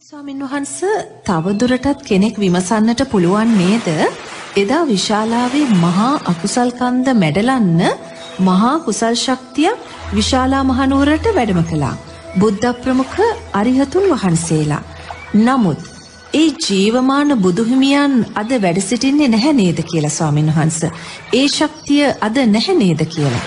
ස්වාමින් වහන්ස තවදුරටත් කෙනෙක් විමසන්නට පුළුවන් නේද එදා විශාලාවේ මහා අකුසල් කන්ද මැඩලන්න මහා කුසල් ශක්තිය විශාලා මහනුවරට වැඩම කළා. බුද්ධ ප්‍රමුඛ අරිහතුන් වහන්සේලා. නමුත් ඒ ජීවමාන බුදුහිමියන් අද වැඩ සිටින්නේ නැහැ නේද කියලා ස්වාමින් වහන්ස. ඒ ශක්තිය අද නැහැ නේද කියලා.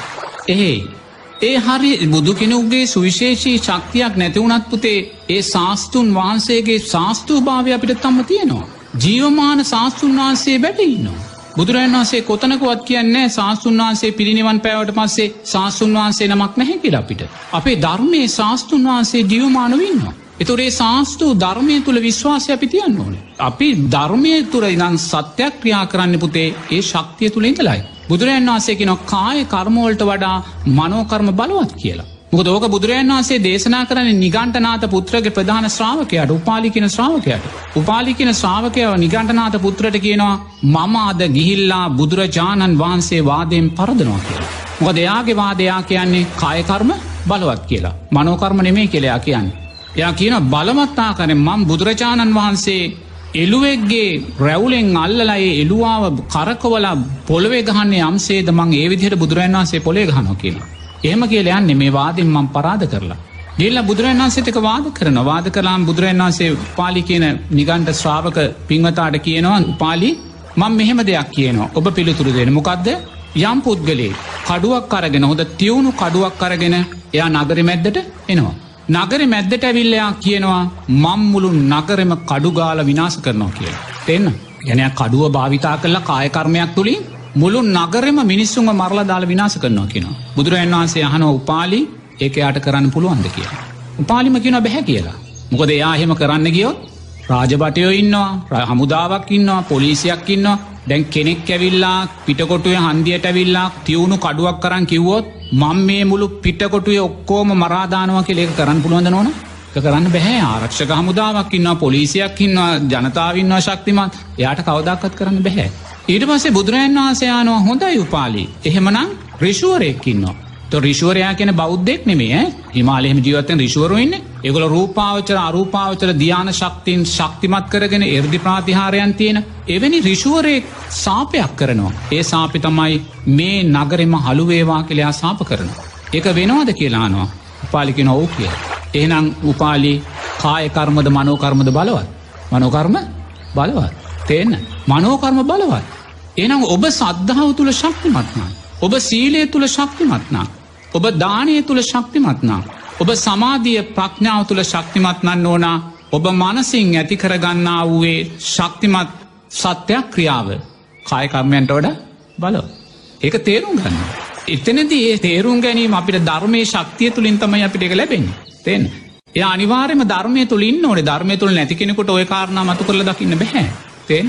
එහෙයි ඒ හරි බුදු කෙනෙකුගේ සුවිශේෂී ශක්තියක් නැතිවුණත් පුතේ ඒ ශාස්තුන් වහන්සේගේ ශාස්තූ භාවය අපිට තම්ම තියෙනවා. ජීවමාන ශාස්තුන් වහන්සේ බැටඉන්නවා. බුදුරන් වන්සේ කොතනකුවත් කියන්නේ ශාස්තුන් වහන්සේ පිරිනිවන් පැවට පස්සේ ශාස්තුන් වහන්සේ නමක් නැහැ කියල අපිට. අපේ ධර්මයේ ශාස්තුන් වහන්සේ ජීවමානවන්නවා. එතුරේ ශාස්තූ ධර්මය තුළ විශ්වාසය අපි තියන්න ඕන. අපි ධර්මය තුර ඉදන් සත්‍යයක් ක්‍රියා කරන්න පුතේ ඒ ශක්තිය තුළ ඉඳලයි. බුදුරජන් වන්සේ කියෙන කාය කර්මෝල්ට වඩා මනෝකර්ම බලවත් කියලා. මුක දෝක බුදුරජන් වන්සේ දේශනා කරන නිගන්ටනාත පුත්‍රගේ ප්‍රධාන ශ්‍රාවකයට උපාලිකින ශ්‍රාවකයට. උපාලිකින ශ්‍රාවකයව නිගන්ටනාත පුත්‍රට කියනවා මම අද ගිහිල්ලා බුදුරජාණන් වහන්සේ වාදයෙන් පරදනවා කියලා. මොක දෙයාගේ වාදයා කියන්නේ කායකර්ම බලවත් කියලා. මනෝකර්ම නෙමේ කෙලයා කියන්නේ. එයා කියන බලමත්තා කන මං බුදුරජාණන් වහන්සේ එළුවෙක්ගේ රැවුලෙන් අල්ලලයි එළුවාව කරකවල පොළොවේ ගහන්නේ අම්සේද මං ඒ විදිහට බුදුරන් වන්සේ පොලේ ගහනො කියලා. එහෙම කියල යන්නේ මේ වාදින් මං පරාද කරලා. ගෙල්ල බුදුරන් වන්සේතක වාද කරන වාද කරලාම් බුදුරන් වන්සේ පාලි කියන නිගන්ට ශ්‍රාවක පින්වතාට කියනවා පාලි මං මෙහෙම දෙයක් කියනවා ඔබ පිළිතුරු දෙන මොකක්ද යම් පුද්ගලේ කඩුවක් කරගෙන හොද තියවුණු කඩුවක් කරගෙන එයා නගරි මැද්දට එනවා. නගර මැද්දට ඇවිල්ලයා කියනවා මංමුළු නගරම කඩුගාල විනාස කරනවා කිය. තෙන්න ගැනය කඩුව භාවිතා කරලා කායකර්මයක් තුළින් මුළු නගරම මිනිස්සුම මරලා දාල විනාස කරනවා කියෙනවා. බුදුරජන් වහන්සේ අහන උපාලි ඒක යාට කරන්න පුළුවන්ද කියලා. උපාලිම කියන බැහැ කියලා. මොකද එයා එහෙම කරන්න ගියොත් රාජබටයෝ ඉන්නවා හමුදාවක් ඉන්නවා පොලිසියක් ඉන්නවා දැන් කෙනෙක් ඇවිල්ලා පිටකොටුව හන්දියට ඇවිල්ලා තියවුණු කඩුවක් කරන්න කිව්වොත් මං මේ මුළු පිටකොටුවේ ඔක්කෝම මරාදානවා කෙලෙක කරන්න පුළුවන්ද නොන? කරන්න බැහැ. ආරක්ෂක හමුදාවක් ඉන්නවා පොලිසියක් ඉන්නවා ජනතාවන්නවා ශක්තිමත්. එයාට කවදක්කත් කරන්න බැහැ. ඊට පස්සේ බුදුරජන් වහන්සයානවා හොඳයි උපාලි. එහෙමනම් රිශුවරෙක්කින්නවා. රිශවරයා කියෙන බෞද්ධෙක් නෙමේ හිමාලෙම ජීවතෙන් රිශවරුවන්න එගොල රූපාවචර අරූපාවචර ධ්‍යාන ශක්තින් ශක්තිමත් කරගෙන එර්දි ප්‍රාතිහාරයන් තියෙන එවැනි රිශුවරයෙක් සාපයක් කරනවා. ඒ සාපි තමයි මේ නගරෙම හළුවේවා කළයා සාප කරනවා. එක වෙනවාද කියලානවා උපාලිකෙන ඔවු කිය. එහනම් උපාලි කායකර්මද මනෝකර්මද බලවත්. මනෝකර්ම බලවත්. තියන්න මනෝකර්ම බලවත්. එනම් ඔබ සද්ධාව තුළ ශක්තිමත්නා. ඔබ සීලය තුළ ශක්තිමත්නා. ඔබ දානය තුළ ශක්තිමත්නා. ඔබ සමාධිය ප්‍රඥාව තුළ ශක්තිමත්නන්න ඕනා ඔබ මනසිං ඇති කරගන්නා වූයේ ශක්තිමත් සත්‍යයක් ක්‍රියාව කායකර්මයන්ට වඩ බල. ඒක තේරුම් ගන්න. එතනදී ඒ තේරුම් ගැනීම අපිට ධර්මය ශක්තිය තුළින් තමයි අපිට එක ලැබෙන්නේ. තෙන්. ඒ අනිවාරම ධර්මය තුළින් ඕන ධර්මය තුළ නැතිකෙනෙකුට ඔය කාරණ මතු කරල දකින්න බැහැ. තෙන්.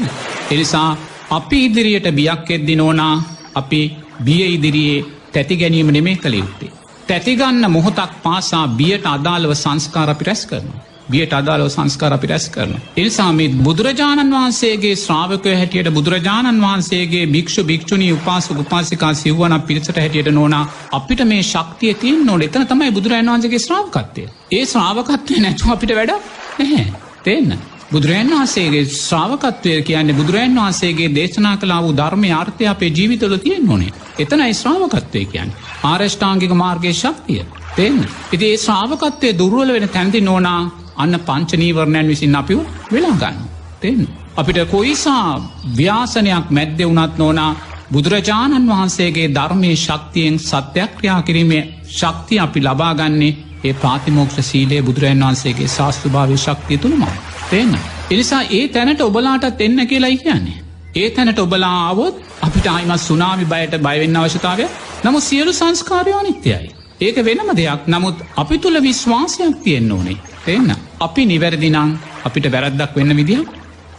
එනිසා අපි ඉදිරියට බියක් එද්දි නෝනා අපි බිය ඉදිරියේ තැති ගැනීම නෙමේ කළ යුත්තේ. තැතිගන්න මොහොතක් පාසා බියට අදාළව සංස්කාර අපි රැස් කරනවා. බියට අදාළව සංස්කාර අපි රැස් කරන. එනිසාමේ බුදුරජාණන් වහන්සේගේ ශ්‍රාවකය හැටියට බුදුරජාණන් වහන්සේගේ භික්ෂු භික්ෂුණී උපාසු උපාසිකා සිව්වන පිරිසට හැටියට නොනා අපිට මේ ශක්තිය තියෙන් නොට එතන තමයි බුදුරජන් වහන්සගේ ශ්‍රාවකත්වය. ඒ ශ්‍රාවකත්වය නැතු අපිට වැඩ නැහැ තියන්න. බුදුරන් වහන්සේගේ ශ්‍රාවකත්වය කියන්නේ බුදුරන් වහන්සේගේ දේශනා කලා වූ ධර්මය ආර්ථය අපේ ජීවිතල තියෙන් නොනේ එතනයි ශ්‍රාවකත්වය කියන්න. ආරෂ්ඨාංගික මාර්ගය ශක්තිය තෙන්න. ඉති ඒ ශ්‍රාවකත්වය දුරුවල වෙන තැන්ති නොනා අන්න පංචනීවරණයන් විසින් අපිව වෙලාගන්න තෙන්න. අපිට කොයිසා ව්‍යාසනයක් මැද්ද වුණත් නෝනා බුදුරජාණන් වහන්සේගේ ධර්මය ශක්තියෙන් සත්‍යක්‍රියා කිරීමේ ශක්තිය අපි ලබාගන්නේ ඒ ප්‍රාතිමෝක්ෂ සීලේ බුදුරජන් වහන්සේගේ ශාස්තුභාවය ශක්තිය තුළමයි. තියන්න. එනිසා ඒ තැනට ඔබලාටත් එන්න කියලායි කියන්නේ. ඒ තැනට ඔබලා ආවොත් අපිට අයිමත් සුනාමි බයට බයවෙන්න අවශ්‍යතාවය නමු සියලු සංස්කාරය අනිත්‍යයි. ඒක වෙනම දෙයක් නමුත් අපි තුළ විශ්වාසයක් තියෙන්න්න ඕනේ. තියන්න. අපි නිවැරදිනං අපිට වැරද්දක් වෙන්න විදිහ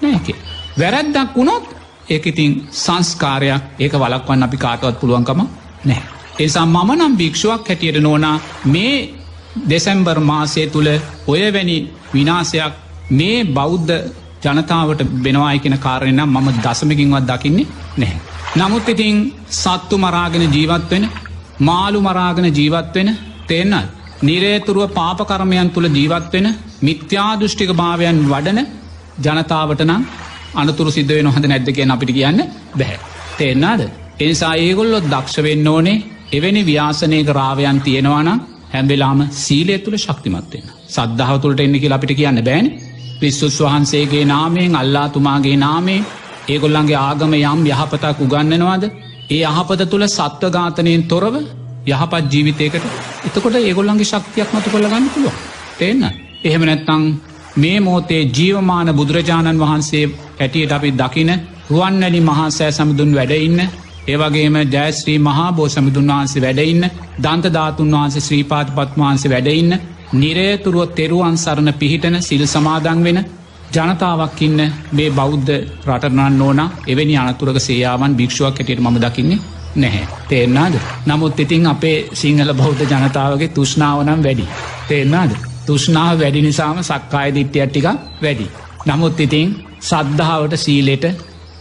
නෑකේ. වැරැද්දක් වුණොත් ඒක ඉතින් සංස්කාරයක් ඒක වලක්වන්න අපි කාටවත් පුළුවන්කම නෑ. එසා මම නම් භික්ෂුවක් හැටියට නෝනා මේ දෙසැම්බර් මාසය තුළ ඔයවැනි විනාසයක් මේ බෞද්ධ ජනතාවට බෙනවායි කෙන කාරණනම් මම දසමකින්වත් දකින්නේ නැහැ. නමුත් ඉතින් සත්තු මරාගෙන ජීවත් වෙන මාළු මරාගෙන ජීවත් වෙන තේන්නත් නිරේතුරුව පාපකරමයන් තුළ ජීවත් වෙන මිත්‍යාදෘෂ්ටික භාවයන් වඩන ජනතාවට නම් අනතුරු සිද්ධ වෙන හොඳ නැද්ද කියෙන් අපිට කියන්න බැහැ. තෙන්නාද. එනිසා ඒගොල්ලොත් දක්ෂ වෙන්න ඕනේ එවැනි ව්‍යාසනයක රාවයන් තියෙනවානම් හැම්වෙලාම සීලය තුළ ශක්තිමත්වෙන. සද්ධාව තුළට එන්න කියලා අපිට කියන්න බෑන්. පිස්සුස් වහන්සේගේ නාමයෙන් අල්ලාතුමාගේ නාමේ ඒගොල්ලන්ගේ ආගම යම් යහපතක් උගන්නනවාද ඒ යහපත තුළ සත්ව ඝාතනයෙන් තොරව යහපත් ජීවිතයකට එතකොට ඒගොල්ලන්ගේ ශක්තියක් මතු කොළ ගන්න පුළුව තේන්න? එහෙම නැත්තං මේ මෝතේ ජීවමාන බුදුරජාණන් වහන්සේ ඇටියට අපි දකින රුවන්වැලි මහාසෑ සමුදුන් වැඩඉන්න ඒවගේම ජයශ්‍රී මහා බෝ සමිදුන් වහන්සේ වැඩඉන්න දන්ත ධාතුන් වහන්සේ ශ්‍රීපාත පත්මහන්සේ වැඩඉන්න නිරේතුරුව තෙරුවන් සරණ පිහිටන සිල් සමාදන් වෙන ජනතාවක් ඉන්න මේ බෞද්ධ රටනන් ඕන එවැනි අනතුරක සේයාවන් භික්ෂුවක් ඇටියට ම දකින්නේ නැහැ. තේරනාද. නමුත් ඉතින් අපේ සිංහල බෞද්ධ ජනතාවගේ තුෂ්නාවනම් වැඩි. තේරනාද. තුෂ්නාව වැඩි නිසාම සක්කාය දිට්ටියක් ටික වැඩි. නමුත් ඉතින් සද්ධාවට සීලෙට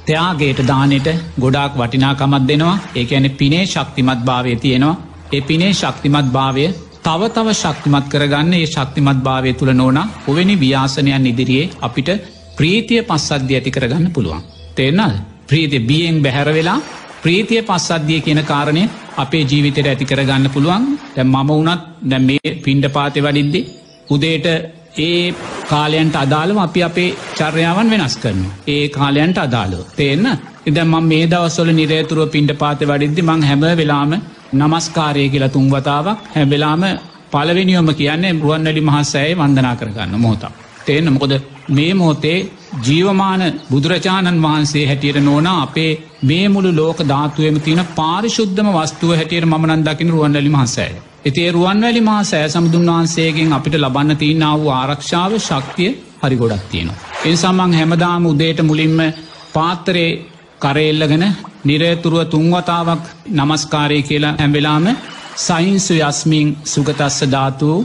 තයාගේට දානයට ගොඩාක් වටිනාකමත් දෙනවා. ඒ ඇන පිනේ ශක්තිමත් භාවය තියෙනවා. ඒ පිනේ ශක්තිමත් භාවය තව තව ශක්තිමත් කරගන්න ඒ ශක්තිමත් භාවය තුළ නෝන ඔවැනි ව්‍යාසනයන් ඉදිරියේ අපිට ප්‍රීතිය පස්සද්ධිය ඇති කරගන්න පුළුවන්. තේරනල් ප්‍රීතිය බියෙන් බැහැර වෙලා ප්‍රීතිය පස්සද්ධිය කියන කාරණය අපේ ජීවිතයට ඇති කරගන්න පුළුවන්. දැ මම වනත් දැ මේ පින්ඩ පාතය වඩින්දි උදේට ඒ කාලයන්ට අදාළව අපි අපේ චර්යාවන් වෙනස් කරන. ඒ කාලයන්ට අදාළව. තේන්න එද ම මේ දවස්වල නිරේතුරුව පින්ඩ පාත වඩිද්දි මං හැම වෙලාම නමස්කාරය කියලා තුන්වතාවක් හැබෙලාම පලවෙනිියොම කියන්නේ බුවන්වැලි මහස්සෑය වන්දනා කරගන්න මොහොතක්. තේන්න මොකොද මේ මොහොතේ ජීවමාන බුදුරජාණන් වහන්සේ හැටියට නෝන අපේ මේ මුළු ලෝක ධාතුවම තියෙන පාරිශුද්ධම වස්තුව හැටියට මනන් දකින රුවන්වැලි මහසෑය. එතිේ රුවන්වැලි මහා සෑ සමුදුන් වහන්සේගෙන් අපිට ලබන්න තියනාව වූ ආරක්ෂාව ශක්තිය හරි ගොඩක් තියෙනවා. එනිසාමං හැමදාම උදේට මුලින්ම පාත්තරේ කරෙල්ලගෙන නිරේතුරුව තුන්වතාවක් නමස්කාරය කියලා හැම්වෙලාම සයින්සු යස්මින් සුගතස්ස ධාතුූ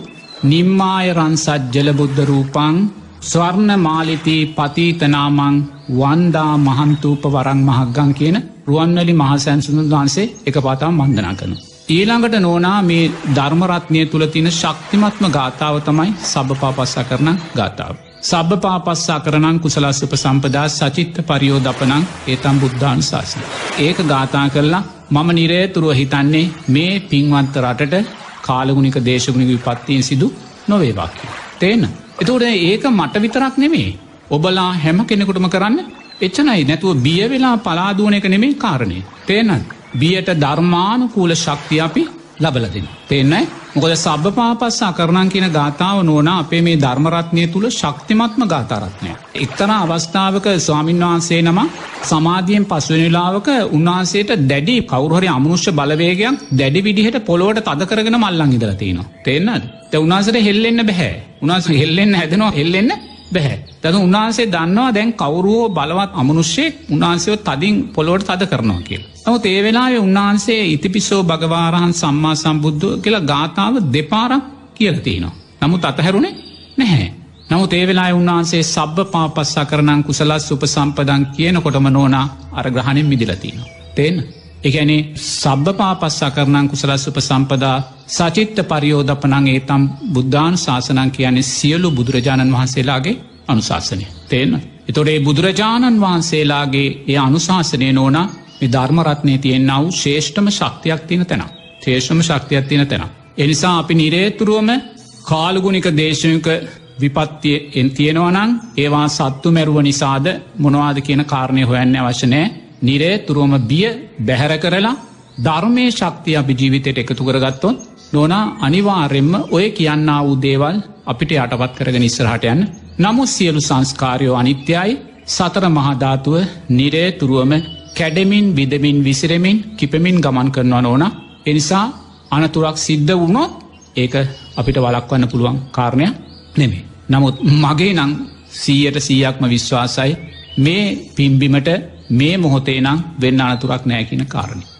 නිම්මාය රන්සජ්ජල බුද්ධ රූපං ස්වර්ණ මාලිතී පතීතනාමං වන්දා මහන්තූප වරං මහක්ගං කියන රුවන්වලි මහසැන්සුන් වහන්සේ එක පතාම් වන්දනා කනු. ඊළඟට නෝනා මේ ධර්මරත්නය තුළ තින ශක්තිමත්ම ගාථාව තමයි සබපාපස්සා කරන ගාථාව. සබ පාපස්සා කරනං කුසලස්සප සම්පදා සචිත්ත පරියෝධපනං ඒතම් බුද්ධාන් ශාසන. ඒක ගාථා කරලා මම නිරේතුරුව හිතන්නේ මේ පින්වන්ත රටට කාලගුණික දේශගුණික විපත්තියෙන් සිදු නොවේවාක්‍ය. තේන. එතකට ඒක මට විතරක් නෙමේ. ඔබලා හැම කෙනෙකුටම කරන්න එච්චනයි නැතුව බිය වෙලා පලාදුවන එක නෙමේ කාරණය. තේනත්. බියට ධර්මානුකූල ශක්තිය අපි ලබලදින. තෙන්නයි මොකද සබ පාපස්සා කරනන් කියන ගාථාව නෝන අපේ මේ ධර්මරත්නය තුළ ශක්තිමත්ම ගාතාරත්නය. එක්තර අවස්ථාවක ස්වාමීන් වහන්සේ නම සමාධියෙන් පස්වනිලාවක උන්වහන්සේට දැඩි කවරුහරි අමනුෂ්‍ය බලවේගයක් දැඩි විදිහට පොලොවට තද කරගෙන මල්ලං ඉදලතිනවා. තෙන්නද. ත උනාසට හෙල්ලෙන්න බැහැ උනාස හෙල්ලෙන්න හැදෙනවා හෙල්ලෙන්න බැහැ. තැක උන්වහන්සේ දන්නවා දැන් කවරුවෝ බලවත් අමනුෂ්‍යයෙක් උන්වහන්සේව තදින් පොලොවට තද කරනවා කියල. නමුත් ඒ වෙලාවේ උන්වහන්සේ ඉතිපිසෝ භගවාරහන් සම්මා සම්බුද්ධ කියලා ගාථාව දෙපාරක් කියලතිනවා. නමුත් අතහැරුණේ නැහැ. නමුත් ඒ වෙලා උන්වහන්සේ සබ්බ පාපස්සා කරනං කුසලස් උප සම්පදන් කියනකොටම නෝනා අරග්‍රහණයෙන් මිදිලතිනවා. තෙන් එකැනේ සබ්බ පාපස්සා කරනං කුසලස් උප සම්පදා සචිත්ත පරියෝධපනං ඒතම් බුද්ධාන ශාසනන් කියන්නේ සියලු බුදුරජාණන් වහන්සේලාගේ අනුශාසනය. තේන. එතොඩේ බුදුරජාණන් වහන්සේලාගේ ඒ අනුශාසනය නෝනා මේ ධර්මරත්නය තියෙන්න්න වූ ශේෂ්ඨම ශක්තියක් තින තැන. ශේෂ්‍රම ශක්තියක් තින තැන. එනිසා අපි නිරේතුරුවම කාලගුණික දේශයක විපත්තිය එන් තියෙනවනං ඒවා සත්තු මැරුව නිසාද මොනවාද කියන කාරණය හොයන්න අවශ්‍යනෑ නිරේ තුරුවම බිය බැහැර කරලා ධර්මය ශක්තිය අපි ජීවිතයට එකතු කරගත්තොත් නොනා අනිවාර්යෙන්ම ඔය කියන්න වූ දේවල් අපිට යටපත් කරගෙන ඉස්සරහටයන්න නමුත් සියලු සංස්කාරයෝ අනිත්‍යයි. සතර මහධාතුව නිරේ තුරුවම කැඩෙමින් විදමින් විසිරමින් කිපමින් ගමන් කරනවා ඕන එනිසා අනතුරක් සිද්ධ වුණොත් ඒක අපිට වලක්වන්න පුළුවන් කාරණයක් නෙමේ. නමුත් මගේ නං සීයට සීයක්ම විශ්වාසයි. මේ පිම්බිමට මේ මොහොතේ නම් වෙන්න අනතුරක් නෑකින කාරණි.